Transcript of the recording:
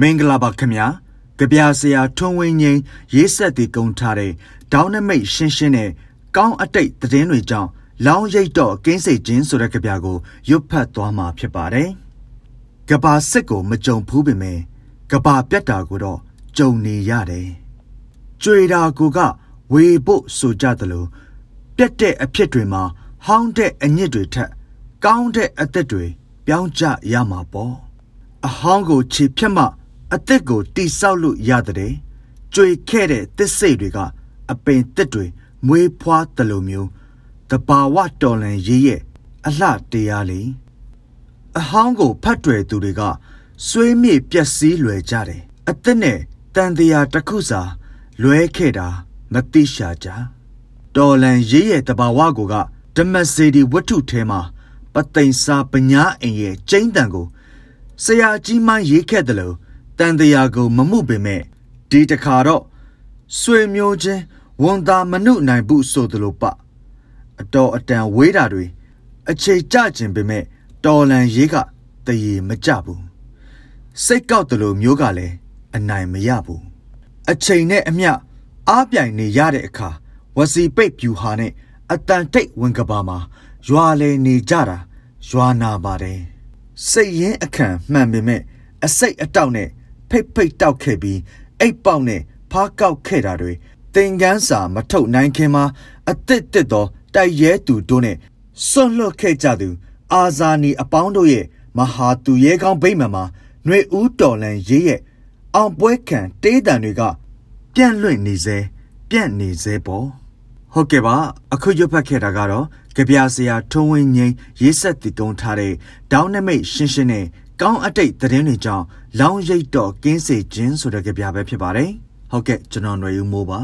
မင်္ဂလာပါခင်ဗျာကြပြဆရာထွန်းဝင်းငိမ့်ရေးဆက်တည်ကုံထားတဲ့ဒေါင်းနမိတ်ရှင်းရှင်းနဲ့ကောင်းအတိတ်သတင်းတွေကြောင့်လောင်းရိတ်တော့ကင်းစိတ်ခြင်းဆိုတဲ့ကြပြကိုရွတ်ဖတ်သွားမှာဖြစ်ပါတယ်ကဘာစစ်ကိုမကြုံဘူးပေမဲ့ကဘာပြတ်တာကိုတော့ကြုံနေရတယ်ကြွေတာကိုကဝေဖို့ဆိုကြတယ်လို့ပြတ်တဲ့အဖြစ်တွေမှာဟောင်းတဲ့အညစ်တွေထက် ကောင်းတဲ့အသက်တွေပြောင်းကြရမှာပေါ့အဟောင်းကိုခြေဖြတ်မှ အသက်ကိုတိဆောက်လို့ရတဲ့ကြွေခဲ့တဲ့သစ်စိတ်တွေကအပင်တစ်တွေမွေးဖွားတယ်လို့မျိုးတဘာဝတော်လန်ရေးရဲ့အလှတရားလေးအဟောင်းကိုဖတ်တွယ်သူတွေကဆွေးမြေ့ပျက်စီးလွယ်ကြတယ်အသက်နဲ့တန်တရားတစ်ခုစာလွဲခဲ့တာမသိရှာကြတော်လန်ရေးရဲ့တဘာဝကိုကဓမ္မစေဒီဝတ္ထုထဲမှာပသိမ်စာပညာအိမ်ရဲ့ကျိန်းတန်ကိုဆရာကြီးမှရေးခဲ့တယ်လို့ တန်တရားကိုမမှုပေမဲ့ဒီတခါတော့ဆွေမျိုးချင်းဝန်သားမနုနိုင်ဘူးဆိုသလိုပအတော်အတန်ဝေးတာတွေအခြေကြခြင်းပေမဲ့တော်လန်ရေးကတရေမကြဘူးစိတ်ကောက်တယ်လို့မျိုးကလည်းအနိုင်မရဘူးအချိန်နဲ့အမျှအားပြိုင်နေရတဲ့အခါဝစီပိတ်ဖြူဟာနဲ့အတန်တိတ်ဝင်ကပါမှာရွာလေနေကြတာရွာနာပါတယ်စိတ်ရင်းအခန့်မှန်ပေမဲ့အစိတ်အတောက်နဲ့ ဖိတ်ဖိတ်တောက်ခဲ့ပြီးအိတ်ပေါက်နဲ့ဖားကောက်ခဲ့တာတွေသင်ကန်းစာမထုတ်နိုင်ခင်မှာအစ်စ်တစ်သောတိုက်ရဲသူတို့နဲ့စွန့်လွတ်ခဲ့ကြသူ အာဇာနီအပေါင်းတို့ရဲ့မဟာသူရဲကောင်းဗိမ္မာန်မှာຫນွေဦးတော်လန်ရေးရဲ့အောင်ပွဲခံတေးတံတွေကပြန့်လွင့်နေစေပြန့်နေစေပေါ့ဟုတ်ကဲ့ပါအခုရွတ်ဖတ်ခဲ့တာကတော့ကြပြဆရာထုံးဝင်းငိမ့်ရေးဆက်တည်ကုန်းထားတဲ့ဒေါင်းနမိတ်ရှင်းရှင်းနဲ့ ကောင်းအတိတ်သတင်းတွေကြောင့်လောင်းရိတ်တော့ကင်းစေခြင်းဆိုတဲ့ကြပြပဲဖြစ်ပါတယ်ဟုတ်ကဲ့ကျွန်တော်ຫນွေဦးမိုးပါ